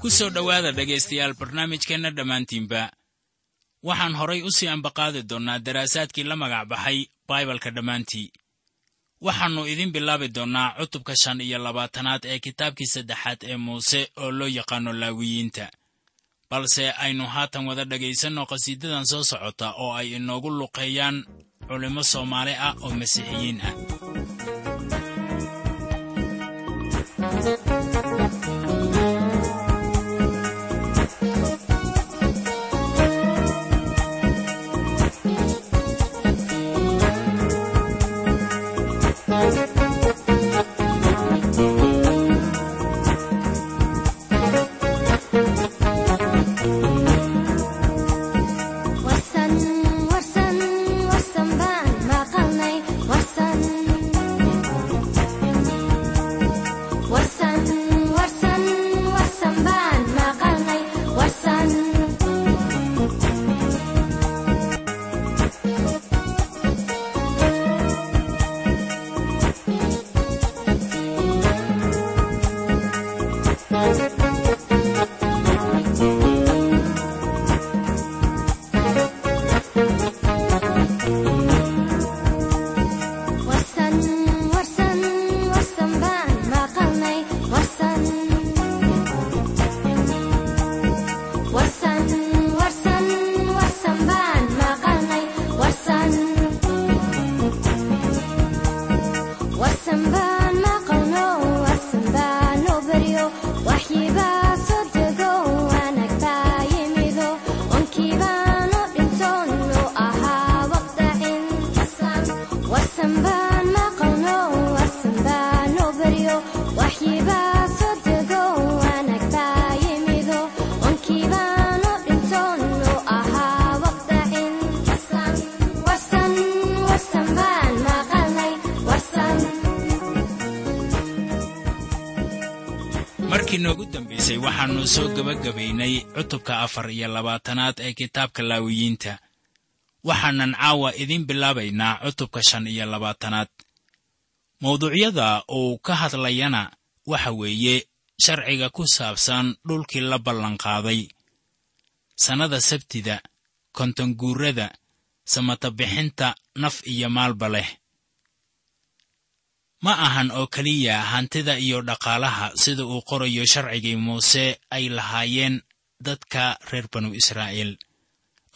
ku soo dhowaada dhegaystayaal barnaamijkeenna dhammaantiinba. Waxaan horay u sii ambaqaadi doonnaa daraasaadkii la magac baxay baibalka dhammaantii. Waxaannu idin bilaabi doonnaa cutubka shan iyo labaatanaad ee kitaabkii saddexaad ee muuse oo loo yaqaano laawiyiinta. Balse aynu haatan wada dhegaysanno qhasiidadan soo socota oo ay inoogu luqeeyaan culimmo soomaali ah oo masiixiyiin ah waxaannu soo gebagabaynay cutubka afar iyo labaatanaad ee kitaabka laawiyiinta. Waxaanan caawa idiin bilaabaynaa cutubka shan iyo labaatanaad. Mawduucyada uu ka hadlayana waxa weeye sharciga ku saabsan dhulkii la ballanqaaday sannada sabtida kontonguurada samatabixinta naf iyo maalba leh ma ahan oo keliya hantida iyo dhaqaalaha sida uu qorayo sharcigii muuse ay lahaayeen dadka reer banu israa'iil.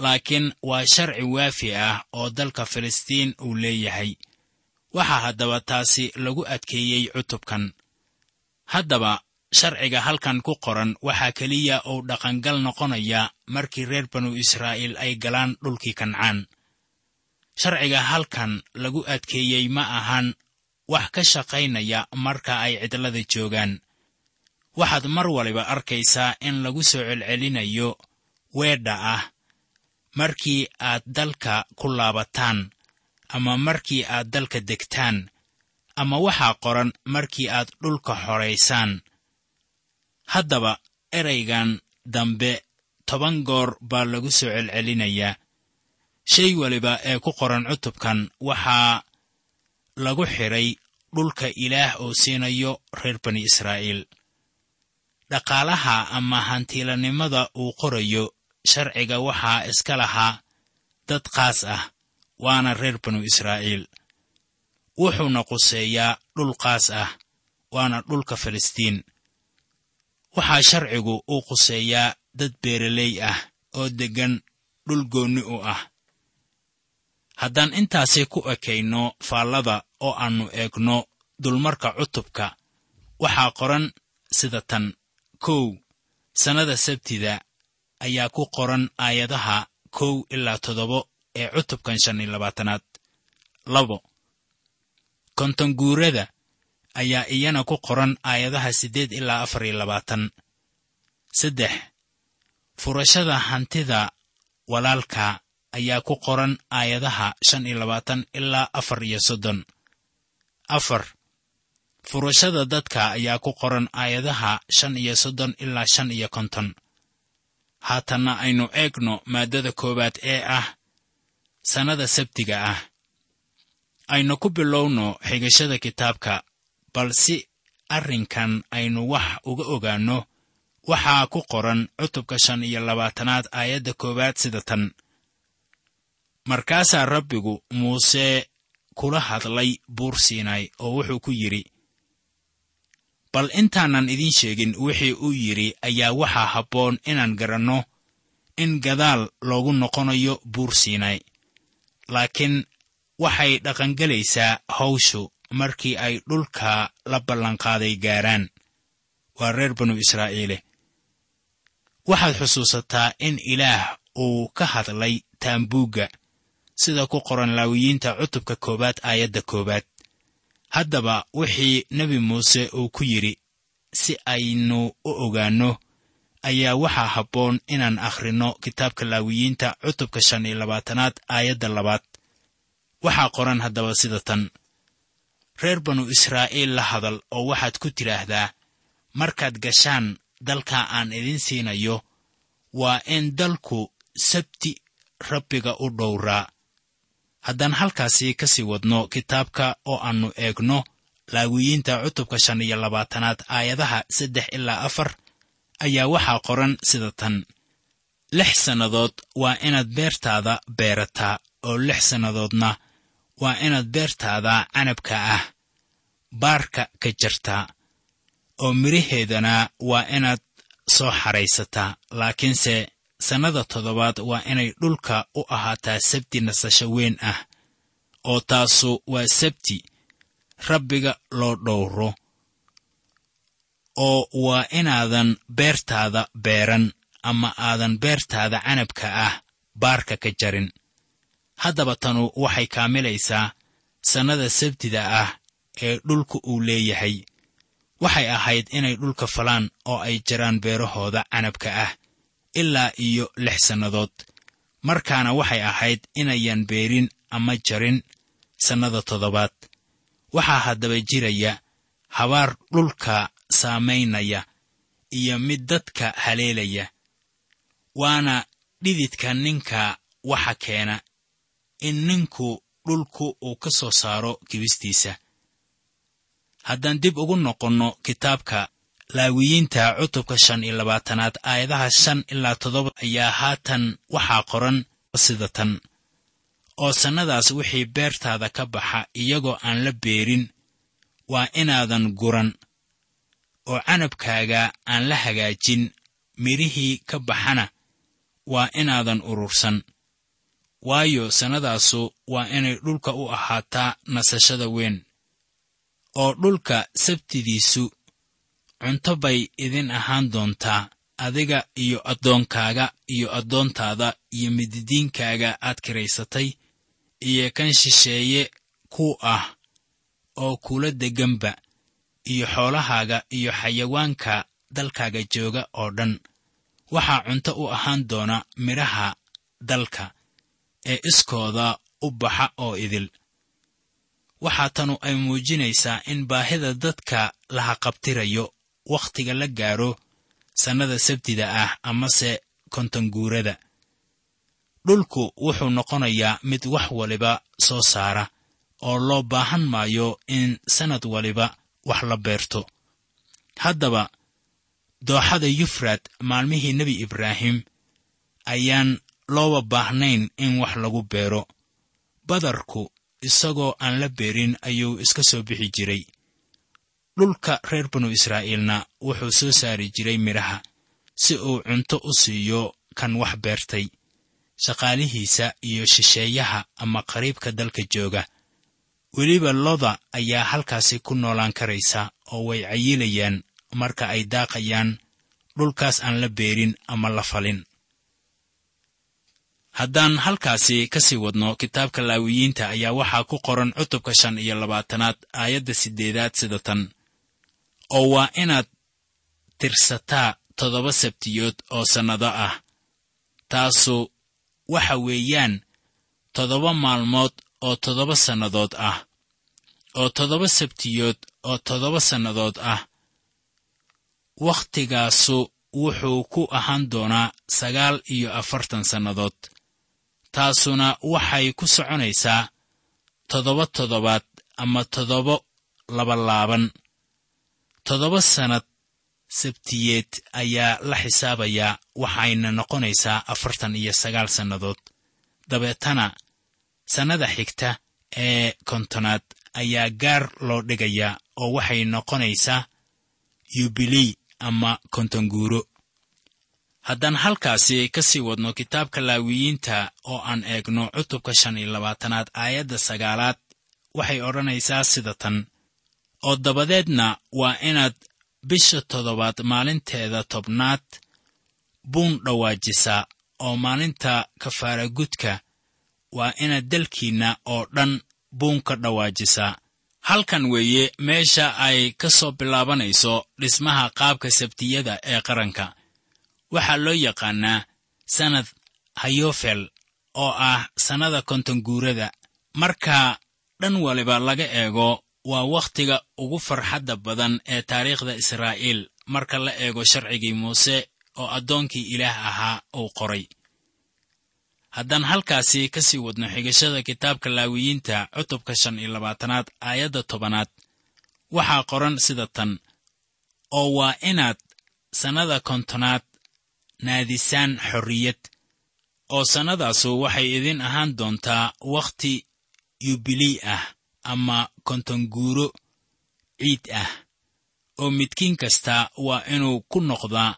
Laakiin waa sharci waafi ah oo dalka filistiin uu leeyahay. Waxaa haddaba taasi lagu adkeeyey cutubkan. Haddaba sharciga halkan ku qoran waxaa keliya uu dhaqangal noqonaya markii reer banu israa'iil ay galaan dhulkii kancaan. Sharciga halkan lagu adkeeyey ma ahan wax ka shaqaynaya marka ay cidlada joogaan. Waxaad mar waliba arkaysaa in lagu soo celcelinayo weedha ah. Markii aad dalka ku laabataan ama markii aad dalka degtaan ama waxaa qoran markii aad dhulka xoraysaan haddaba eraygan dambe toban goor baa lagu soo celcelinayaa. Shay waliba ee ku qoran cutubkan waxaa lagu xidhay dhulka ilaah oo siinayo reer bani israa'iil. Dhaqaalaha ama hantiilanimada uu qorayo sharciga waxaa iska lahaa dad qaas ah waana reer banu israa'iil. Wuxuuna quseeyaa dhul qaas ah waana dhulka filistiin. Waxaa sharcigu uu quseeyaa dad beeraley ah oo deggan dhul goonni u ah haddaan intaasi ku ekayno faallada oo aannu eegno dulmarka cutubka waxaa qoran sida tan kow. Sannada sabtida ayaa ku qoran aayadaha kow ilaa toddoba ee cutubkan shan iyo labaatanaad. Labo. Kontonguurada ayaa iyana ku qoran aayadaha siddeed ilaa afar iyo labaatan. Saddex. Furashada hantida walaalka ayaa ku qoran aayadaha shan iyo labaatan ilaa afar iyo soddon. Afar furashada dadka ayaa ku qoran aayadaha shan iyo soddon ilaa shan iyo konton. Haatanna aynu eegno maaddada koowaad ee ah sannada sabtiga ah. Aynu ku bilowno xigashada kitaabka bal si arrinkan aynu wax uga ogaanno waxaa ku qoran cutubka shan iyo labaatanaad aayadda koowaad sida tan markaasaa rabbigu muuse kula hadlay buur siinay oo wuxuu ku yidhi bal intaanan idiin sheegin wixii uu yidhi ayaa waxaa habboon inaan garanno in gadaal loogu noqonayo buur siinay laakiin waxay dhaqangelaysaa hawshu markii ay dhulka la ballanqaaday gaaraan. Waa reer banu israa'iile. Waxaad xusuusataa in ilaah uu ka hadlay taambuugga sida ku qoran laawiyiinta cutubka koowaad aayadda koowaad. Haddaba wixii nebi muuse uu ku yidhi si aynu u ogaanno ayaa waxaa habboon inaan akhrinno kitaabka laawiyiinta cutubka shan iyo labaatanaad aayadda labaad. Waxaa qoran haddaba sida tan. Reer banu israa'iil la hadal oo waxaad ku tidhaahdaa markaad gashaan dalka aan idin siinayo waa in dalku sabti rabbiga u dhowraa haddaan halkaasi ka sii wadno kitaabka oo aannu eegno laawiyiinta cutubka shan iyo labaatanaad aayadaha saddex ilaa afar ayaa waxaa qoran sida tan. Lix sannadood waa inaad beertaada beerataa oo lix sannadoodna waa inaad beertaada canabka ah baarka ka jartaa oo midhaheedana waa inaad soo xaraysataa laakiinse sannada toddobaad waa inay dhulka u ahaataa sabti nasasho weyn ah oo taasu waa sabti rabbiga loo dhowro oo waa inaadan beertaada beeran ama aadan beertaada canabka ah baarka ka jarin. Haddaba tanu waxay kaamilaysaa sannada sabtida ah ee dhulka uu leeyahay. Waxay ahayd inay dhulka falaan oo ay jaraan beerahooda canabka ah ilaa iyo lix sannadood. Markaana waxay ahayd inayan beerin ama jarin sannada toddobaad. Waxaa haddaba jiraya habaar dhulka saamaynaya iyo mid dadka haleelaya waana dhididka ninka waxa keena in ninku dhulku uu ka soo saaro kibistiisa. Haddaan dib ugu noqonno kitaabka laawiyiinta cutubka shan iyo labaatanaad aayadaha shan ilaa toddoba ayaa haatan waxaa qoran sida tan. Oo sannadaas wixii beertaada ka baxa iyagoo aan la beerin waa inaadan guran. Oo canabkaaga aan la hagaajin midhihii ka baxana waa inaadan urursan. Waayo sannadaasu waa inay dhulka u ahaataa nasashada weyn. Oo dhulka sabtidiisu cunto bay idin ahaan doontaa adiga iyo addoonkaaga iyo addoontaada iyo mididiinkaaga aad kiraysatay iyo kan shisheeye ku ah oo kula degganba iyo xoolahaaga iyo xayawaanka dalkaaga jooga oo dhan. Waxaa cunto u ahaan doona midhaha dalka ee iskooda u baxa oo idil. Waxaa tanu ay muujinaysaa in baahida dadka la haqabtirayo wakhtiga la gaaro sannada sabtida ah amase kontonguurada dhulku wuxuu noqonayaa mid wax waliba soo saara oo loo baahan maayo in sannad waliba wax la beerto. Haddaba dooxada yufraad maalmihii nebi ibraahim ayaan looba baahnayn in wax lagu beero. Badarku isagoo aan la beerin ayuu iska soo bixi jiray dhulka reer banu israa'iilna wuxuu soo saari jiray midhaha si uu cunto u siiyo kan wax beertay shaqaalihiisa iyo shisheeyaha ama qariibka dalka jooga. Weliba loda ayaa halkaasi ku noolaan karaysa oo way cayilayaan marka ay daaqayaan dhulkaas aan la beerin ama la falin. Haddaan halkaasi ka sii wadno kitaabka laawiyiinta ayaa waxaa ku qoran cutubka shan iyo labaatanaad aayadda siddeedaad sida tan oo waa inaad tirsataa toddoba sabtiyood oo sannado ah taasu waxa weeyaan toddoba maalmood oo toddoba sannadood ah oo toddoba sabtiyood oo toddoba sannadood ah. Wakhtigaasu wuxuu ku ahaan doonaa sagaal iyo afartan sannadood taasuna waxay ku soconaysaa toddoba toddobaad ama toddoba labalaaban toddoba sannad sabtiyeed ayaa la xisaabayaa waxayna noqonaysaa afartan iyo sagaal sannadood. Dabeetana sannada xigta ee kontonaad ayaa gaar loo dhigayaa oo waxay noqonaysaa yubilii ama kontonguuro. Haddaan halkaasi ka sii wadno kitaabka laawiyiinta oo aan eegno cutubka shan iyo labaatanaad aayadda sagaalaad waxay odhanaysaa sida tan oo dabadeedna waa inaad bisha toddobaad maalinteeda tobnaad buun dhawaajisaa oo maalinta kafaaragudka waa inaad dalkiinna oo dhan buun ka dhawaajisaa halkan weeye meesha ay ka soo bilaabanayso dhismaha qaabka sabtiyada ee qaranka. Waxaa loo yaqaannaa sannad hayofel oo ah sannada kontonguurada marka dhan waliba laga eego waa wakhtiga ugu farxadda badan ee taariikhda israa'iil marka la eego sharcigii muuse oo addoonkii ilaah ahaa uu qoray. Haddaan halkaasi ka sii wadno xigashada kitaabka laawiyiinta cutubka shan iyo labaatanaad aayadda tobanaad waxaa qoran sida tan oo waa inaad sannada kontonaad naadisaan xorriyad oo sannadaasu waxay idin ahaan doontaa wakhti yubilii ah ama kontonguuro ciid ah oo midkiin kasta waa inuu ku noqdaa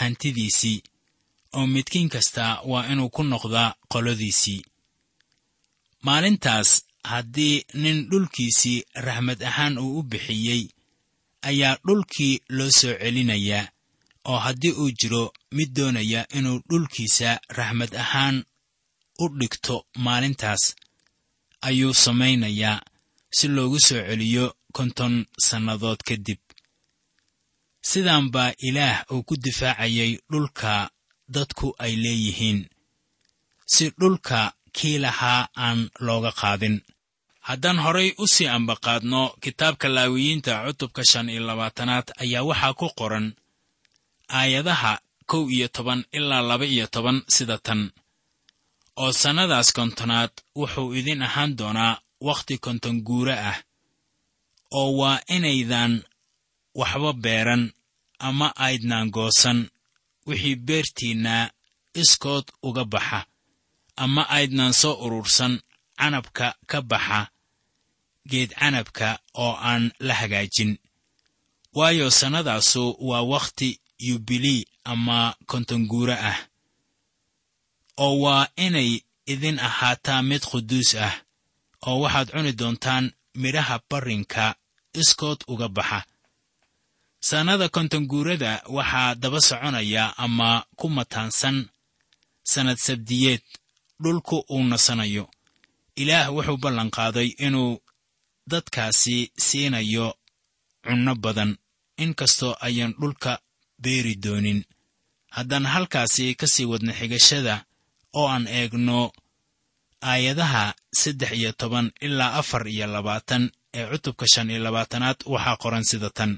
hantidiisii oo midkiin kasta waa inuu ku noqdaa qolodiisii maalintaas haddii nin dhulkiisii raxmad ahaan uu u bixiyey ayaa dhulkii loo soo celinayaa oo haddii uu jiro mid doonaya inuu dhulkiisa raxmad ahaan u dhigto maalintaas ayuu samaynayaa si loogu soo celiyo konton sannadood kadib sidan baa ilaah uu ku difaacayay dhulka dadku ay leeyihiin si dhulka kii lahaa aan looga qaadin. Haddaan horay u sii ambaqaadno kitaabka laawiyiinta cutubka shan iyo labaatanaad ayaa waxaa ku qoran aayadaha kow iyo toban ilaa laba iyo toban sida tan oo sannadaas kontonaad wuxuu idin ahaan doonaa wakhti konton guuro ah oo waa inaydan waxba beeran ama aydnaan goosan wixii beertiinna iskood uga baxa ama aydnaan soo urursan canabka ka baxa geed canabka oo aan la hagaajin. Waayo sannadaasu waa wakhti yubilii ama kontonguuro ah oo waa inay idin ahaataa mid quduus ah oo waxaad cuni doontaan midhaha barrinka iskood uga baxa. Sannada kontonguurada waxaa daba soconaya ama ku mataansan sannad sabdiyeed dhulku uu nasanayo. Ilaah wuxuu ballanqaaday inuu dadkaasi siinayo cunno badan. Inkastoo ayaan dhulka beeri doonin. Haddaan halkaasi ka sii wadno xigashada oo aan eegno aayadaha saddex iyo toban ilaa afar iyo labaatan ee cutubka shan iyo labaatanaad waxaa qoran sida tan.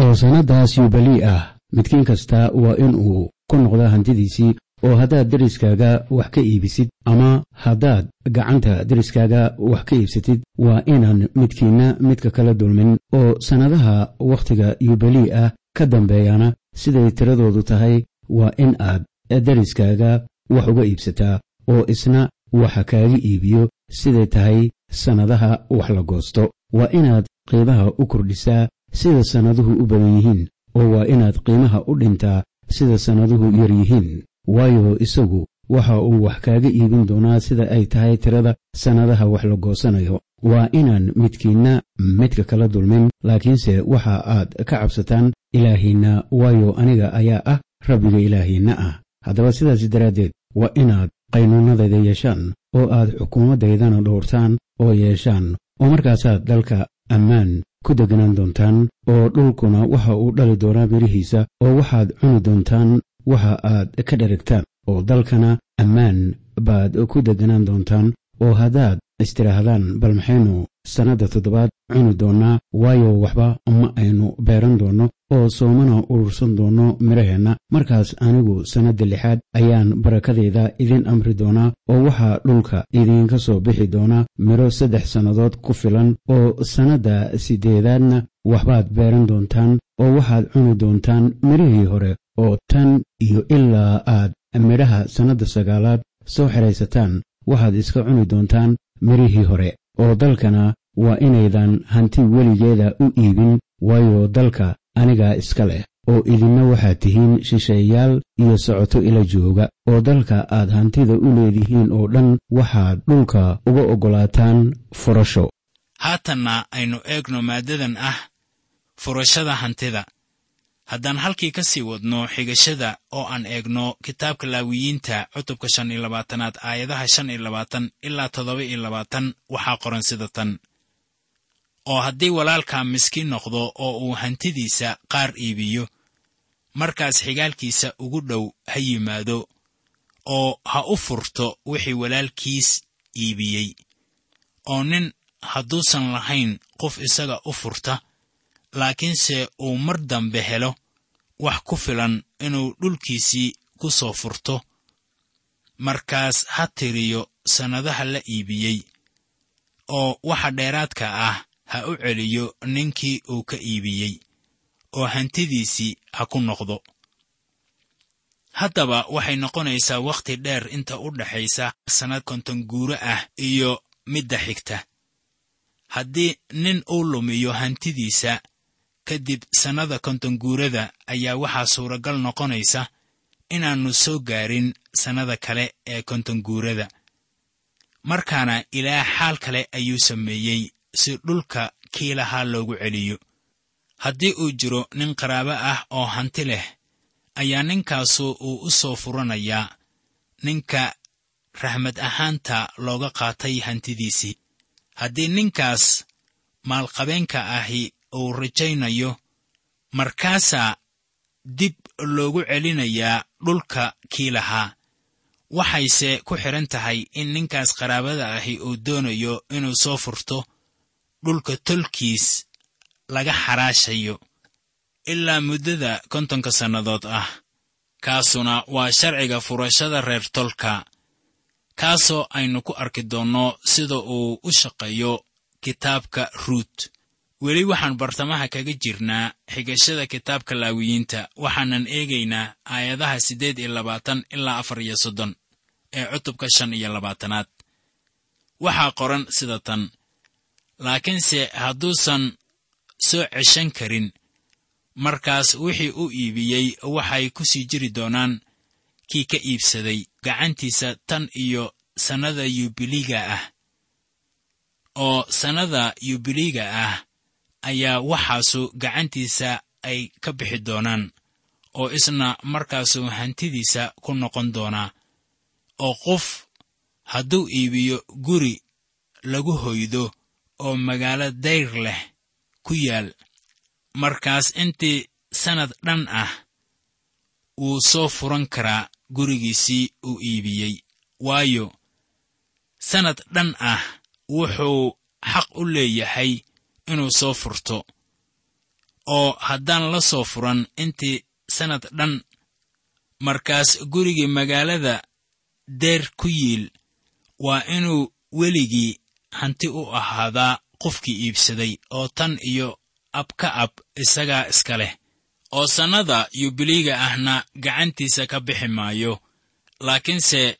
Oo sannaddaas yubalii ah. Midkiin kasta waa in uu ku noqdo hantidiisii oo haddaad deriskaaga wax ka iibisid ama haddaad gacanta deriskaaga wax ka iibsatid waa inaan midkiinna midka kala dulmin oo sannadaha wakhtiga yubalii ah ka dambeeyana siday tiradoodu tahay waa in aad deriskaaga wax uga iibsataa oo isna waxa kaaga iibiyo siday tahay sannadaha wax la goosto. Waa inaad qiimaha u kordhisaa sida sannaduhu u badan yihiin oo waa inaad qiimaha u dhintaa sida sannaduhu yar yihiin. Waayo isagu waxa uu wax kaaga iibin doonaa sida ay tahay tirada sannadaha wax la goosanayo. Waa inaan midkiinna midka kala dulmin laakiinse waxa aad ka cabsataan ilaahiinna waayo aniga ayaa ah rabbiga ilaahiinna ah. Haddaba sidaas daraaddeed waa inaad qaynuunadayda yeeshaan oo aad xukuumaddaydana dhowrtaan oo yeeshaan oo markaasaad dalka ammaan ku deganaan doontaan oo dhulkuna waxa uu dhali doonaa birihiisa oo waxaad cuni doontaan waxa aad ka dheragtaan oo dalkana ammaan baad ku deganaan doontaan oo haddaad istidhaahdaan bal maxaynu sannadda toddobaad cuni doonnaa waayo waxba ma aynu beeran doonno oo soomana urursan doonno midhaheenna markaas anigu sannadda lixaad ayaan barakadayda idin amri doonaa oo waxaa dhulka idinka soo bixi doona midho saddex sannadood ku filan oo sannadda siddeedaadna waxbaad beeran doontaan oo waxaad cuni doontaan midhihii hore oo tan iyo ilaa aad midhaha sannadda sagaalaad soo xidhaysataan waxaad iska cuni doontaan midhihii hore oo dalkana waa inaydan hanti weligeeda u iibin waayo dalka anigaa iska leh oo idinna waxaad tihiin shisheeyaal iyo socoto ila jooga oo dalka aad hantida u leedihiin oo dhan waxaad dhulka uga oggolaataan furasho haatanna aynu eegno maaddadan ah furashada hantida haddaan halkii ka sii wadno xigashada oo aan eegno kitaabka laawiyiinta cutubka shan iyo labaatanaad aayadaha shan iyo labaatan ilaa toddoba iyo labaatan waxaa qoran sida tan. Oo haddii walaalkaa miskiin noqdo oo uu hantidiisa qaar iibiyo markaas xigaalkiisa ugu dhow ha yimaado oo ha u furto wixii walaalkiis iibiyey oo nin hadduusan lahayn qof isaga u furta laakiinse uu mar dambe helo wax ku filan inuu dhulkiisii ku soo furto. Markaas ha tiriyo sannadaha la iibiyey oo waxa dheeraadka ah ha u celiyo ninkii uu ka iibiyey oo hantidiisii ha ku noqdo. Haddaba waxay noqonaysaa wakhti dheer inta u dhaxaysa sannad konton guuro ah iyo midda xigta. Haddii nin uu lumiyo hantidiisa kadib sannada kontonguurada ayaa waxaa suuragal noqonaysa inaannu soo gaarin sannada kale ee kontonguurada markaana ilaah xaal kale ayuu sameeyey si dhulka kii lahaa loogu celiyo. Haddii uu jiro nin qaraabo ah oo hanti leh ayaa ninkaasu uu u soo furanayaa ninka raxmad ahaanta looga qaatay hantidiisii haddii ninkaas maalqabeenka ahi uu rajaynayo. Markaasaa dib loogu celinayaa dhulka kii lahaa waxayse ku xidhan tahay in ninkaas qaraabada ahi uu doonayo inuu soo furto dhulka tolkiis laga xaraashayo ilaa muddada kontonka sannadood ah. Kaasuna waa sharciga furashada reer tolka kaasoo aynu ku arki doonno sida uu u shaqeeyo kitaabka ruut weli waxaan bartamaha kaga jirnaa xigashada kitaabka laawiyiinta waxaanan eegaynaa aayadaha siddeed iyo labaatan ilaa afar iyo soddon ee cutubka shan iyo labaatanaad. Waxaa qoran sida tan laakiinse hadduusan soo ceshan karin markaas wixii u iibiyey waxay ku sii jiri doonaan kii ka iibsaday gacantiisa tan iyo sannada yubiliga ah oo sannada yubiliga ah ayaa waxaasu gacantiisa ay ka bixi doonaan oo isna markaasuu hantidiisa ku noqon doonaa oo qof hadduu iibiyo guri lagu hoydo oo magaalo dayr leh ku yaal. Markaas intii sannad dhan ah wuu soo furan karaa gurigiisii uu iibiyey. Waayo sannad dhan ah wuxuu xaq u leeyahay inuu soo furto. Oo haddaan la soo furan intii sannad dhan markaas gurigii magaalada deer ku yiil waa inuu weligii hanti u ahaadaa qofkii iibsaday oo tan iyo ab ka ab isagaa iska leh. Oo sannada yubiliiga ahna gacantiisa ka bixi maayo laakiinse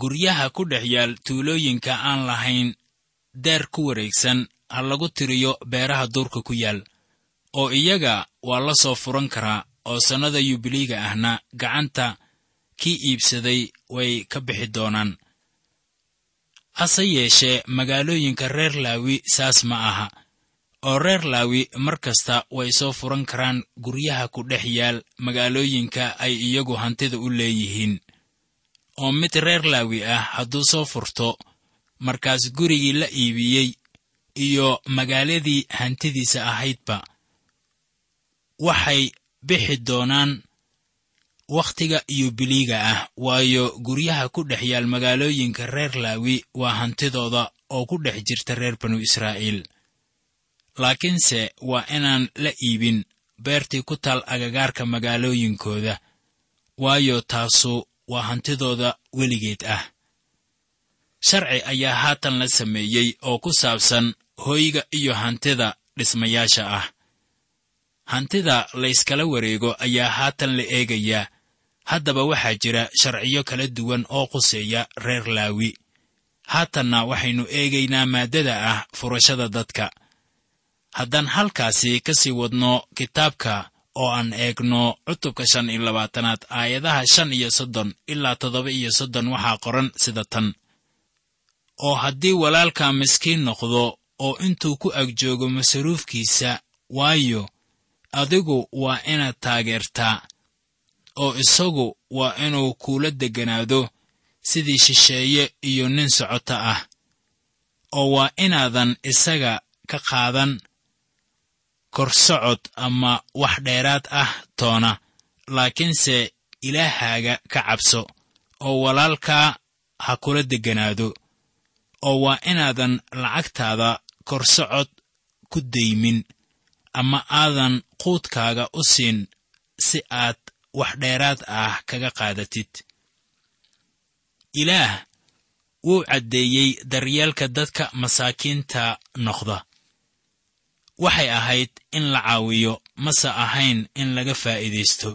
guryaha ku dhex yaal tuulooyinka aan lahayn deer ku wareegsan ha lagu tiriyo beeraha duurka ku yaal oo iyaga waa la soo furan karaa oo sannada yubiliiga ahna gacanta kii iibsaday way ka bixi doonaan. Hase yeeshee magaalooyinka reer laawi saas ma aha oo reer laawi mar kasta way soo furan karaan guryaha ku dhex yaal magaalooyinka ay iyagu hantida u leeyihiin. Oo mid reer laawi ah hadduu soo furto markaas gurigii la iibiyey iyo magaaladii hantidiisa ahaydba waxay bixi doonaan wakhtiga yubiliiga ah. Waayo guryaha ku dhex yaal magaalooyinka reer laawi waa hantidooda oo ku dhex jirta reer banu israa'iil. Laakiinse waa inaan la iibin beertii ku taal agagaarka magaalooyinkooda. Waayo taasu waa hantidooda weligeed ah. Sharci ayaa haatan la sameeyey oo ku saabsan hooyga iyo hantida dhismayaasha ah. Hantida layskala wareego ayaa haatan la eegayaa haddaba waxaa jira sharciyo kala duwan oo quseeya reer laawi. Haatanna waxaynu eegaynaa maaddada ah furashada dadka. Haddaan halkaasi ka sii wadno kitaabka oo aan eegno cutubka shan iyo labaatanaad aayadaha shan iyo soddon ilaa toddoba iyo soddon waxaa qoran sida tan. Oo haddii walaalka miskiin noqdo oo intuu ku ag joogo masaruufkiisa waayo adigu waa inaad taageertaa oo isagu waa inuu kuula degganaado sidii shisheeye iyo nin socoto ah oo waa inaadan isaga ka qaadan korsocod ama wax dheeraad ah toona laakiinse ilaahaaga ka cabso oo walaalkaa ha kula degganaado oo waa inaadan lacagtaada korsocod ku daymin ama aadan quudkaaga u siin si aad wax dheeraad ah kaga qaadatid. Ilaah wuu caddeeyey daryeelka dadka masaakiinta noqda. Waxay ahayd in la caawiyo mase ahayn in laga faa'iidaysto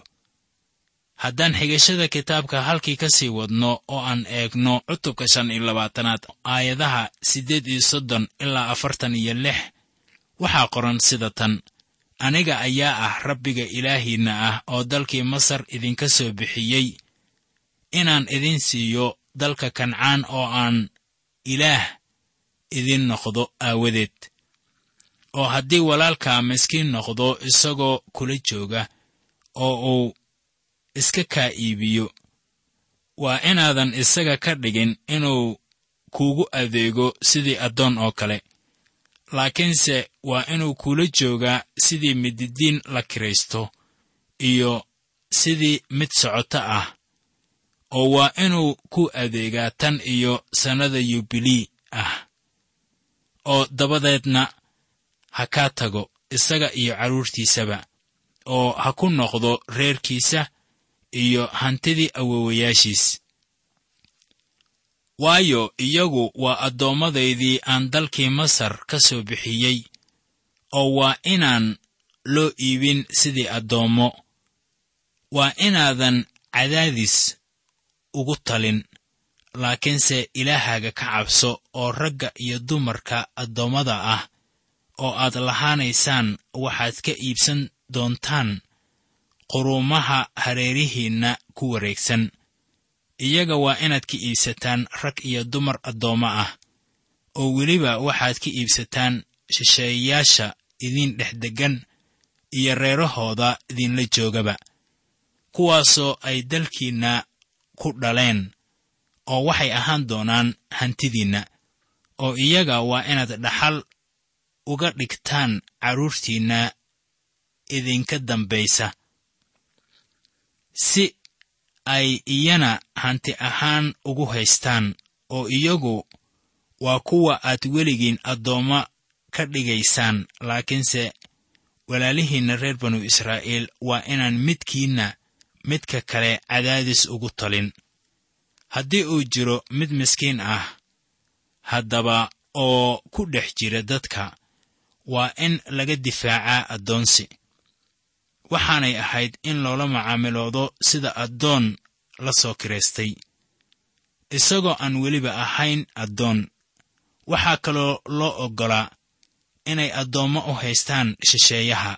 haddaan xigashada kitaabka halkii ka sii wadno oo aan eegno cutubka shan iyo labaatanaad aayadaha siddeed iyo soddon ilaa afartan iyo lix waxaa qoran sida tan. Aniga ayaa ah rabbiga ilaahiinna ah oo dalkii masar idinka soo bixiyey. Inaan idin siiyo dalka kancaan oo aan ilaah idin noqdo aawadeed. Oo haddii walaalkaa miskiin noqdo isagoo kula jooga oo uu iska kaa iibiyo. Waa inaadan isaga ka dhigin inuu kuugu adeego sidii addoon oo kale. Laakiinse waa inuu kula joogaa sidii mididiin la kiraysto iyo sidii mid socoto ah oo waa inuu ku adeegaa tan iyo sannada yubilii ah oo dabadeedna ha kaa tago isaga iyo carruurtiisaba oo ha ku noqdo reerkiisa iyo hantidii awowayaashiis waayo iyagu waa addoomadaydii aan dalkii masar ka soo bixiyey oo waa inaan loo iibin sidii addoommo waa inaadan cadaadis ugu talin laakiinse ilaahaaga ka cabso oo ragga iyo dumarka addoommada ah oo aad lahaanaysaan waxaad ka iibsan doontaan quruumaha hareerihiinna ku wareegsan. Iyaga waa inaad ka iibsataan rag iyo dumar addoommo ah oo weliba waxaad ka iibsataan shisheeyayaasha idin dhex deggan iyo reerahooda idinla joogaba kuwaasoo ay dalkiinna ku dhaleen oo waxay ahaan doonaan hantidiinna oo iyaga waa inaad dhaxal uga dhigtaan carruurtiinna idinka dambaysa si ay iyana hanti ahaan ugu haystaan oo iyagu waa kuwa aad weligiin addoommo ka dhigaysaan laakiinse walaalihiinna reer banu israa'iil waa inaan midkiinna midka kale cadaadis ugu talin. Haddii uu jiro mid miskiin ah haddaba oo ku dhex jira dadka waa in laga difaacaa addoonsi waxaanay ahayd in loola macaamiloodo sida addoon la soo kiraystay isagoo aan weliba ahayn addoon. Waxaa kaloo loo oggolaa inay addoommo u haystaan shisheeyaha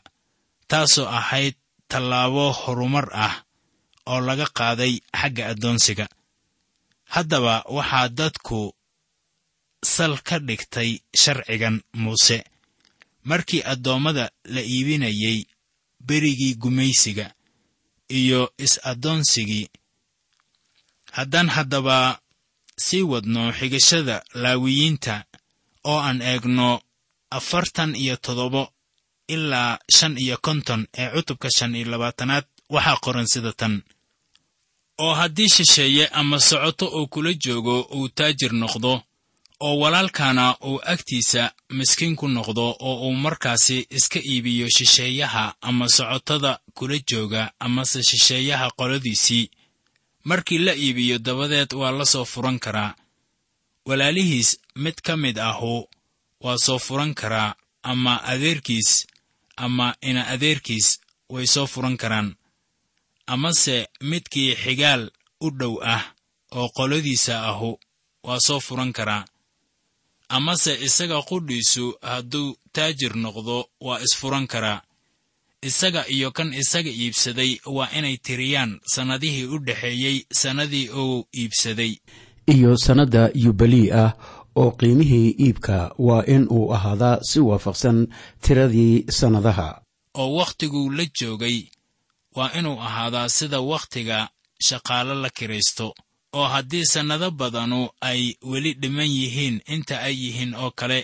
taasoo ahayd tallaabo horumar ah oo laga qaaday xagga addoonsiga. Haddaba waxaa dadku sal ka dhigtay sharcigan muuse. Markii addoommada la iibinayey berigii gumaysiga iyo is-addoonsigii haddaan haddaba sii wadno xigashada laawiyiinta oo aan eegno afartan iyo toddobo ilaa shan iyo konton ee cutubka shan iyo labaatanaad waxaa qoran sida tan. Oo haddii shisheeye ama socoto uu kula joogo uu taajir noqdo oo walaalkana uu agtiisa miskiin ku noqdo oo uu markaasi iska iibiyo shisheeyaha ama socotada kula jooga amase shisheeyaha qoladiisii. Markii la iibiyo dabadeed waa la soo furan karaa. Walaalihiis mid ka mid ahu waa soo furan karaa ama adeerkiis ama ina adeerkiis way soo furan karaan. Amase midkii xigaal u dhow ah oo qoladiisa ahu waa soo furan karaa amase isaga qudhiisu hadduu taajir noqdo waa isfuran karaa isaga iyo kan isaga iibsaday waa inay tiriyaan sannadihii u dhexeeyey sannadii uu iibsaday. Iyo sannadda yubalii ah oo qiimihii iibka waa in uu ahaadaa si waafaqsan tiradii sannadaha. Oo wakhtiguu la joogay waa inuu ahaadaa sida wakhtiga shaqaalo la kiraysto oo haddii sannado badanu ay weli dhiman yihiin inta ay yihiin oo kale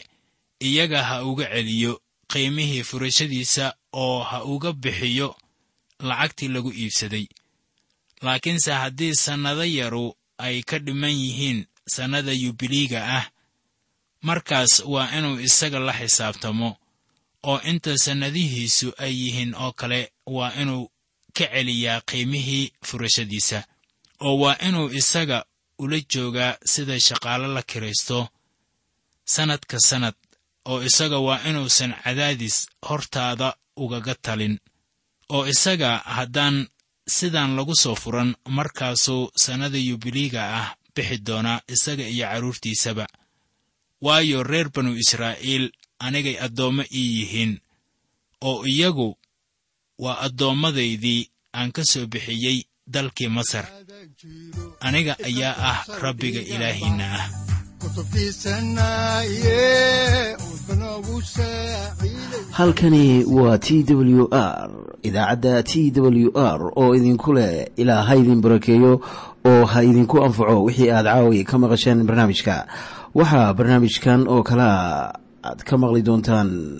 iyaga ha uga celiyo qiimihii furashadiisa oo ha uga bixiyo lacagtii lagu iibsaday. Laakiinse haddii sannado yaru ay ka dhiman yihiin sannada yubiliiga ah markaas waa inuu isaga la xisaabtamo oo inta sannadihiisu ay yihiin oo kale waa inuu ka celiyaa qiimihii furashadiisa oo waa inuu isaga ula joogaa sida shaqaalo la kiraysto sannad ka sannad oo isaga waa inuusan cadaadis hortaada ugaga talin oo isaga haddaan sidaan lagu soo furan markaasuu sannada yubiliiga ah bixi doonaa isaga iyo carruurtiisaba waayo reer banu israa'iil anigay addoommo ii yihiin oo iyagu waa adoommadaydii aan ka soo bixiyey dalkii masar. Aniga ayaa ah rabbiga ilaahiinna ah. Halkani waa t w r idaacadda t w r oo idinku leh ilaa ha idin barakeeyo oo ha idinku anfaco wixii aad caawi ka maqasheen barnaamijka. Waxaa barnaamijkan oo kalaa aad ka maqli doontaan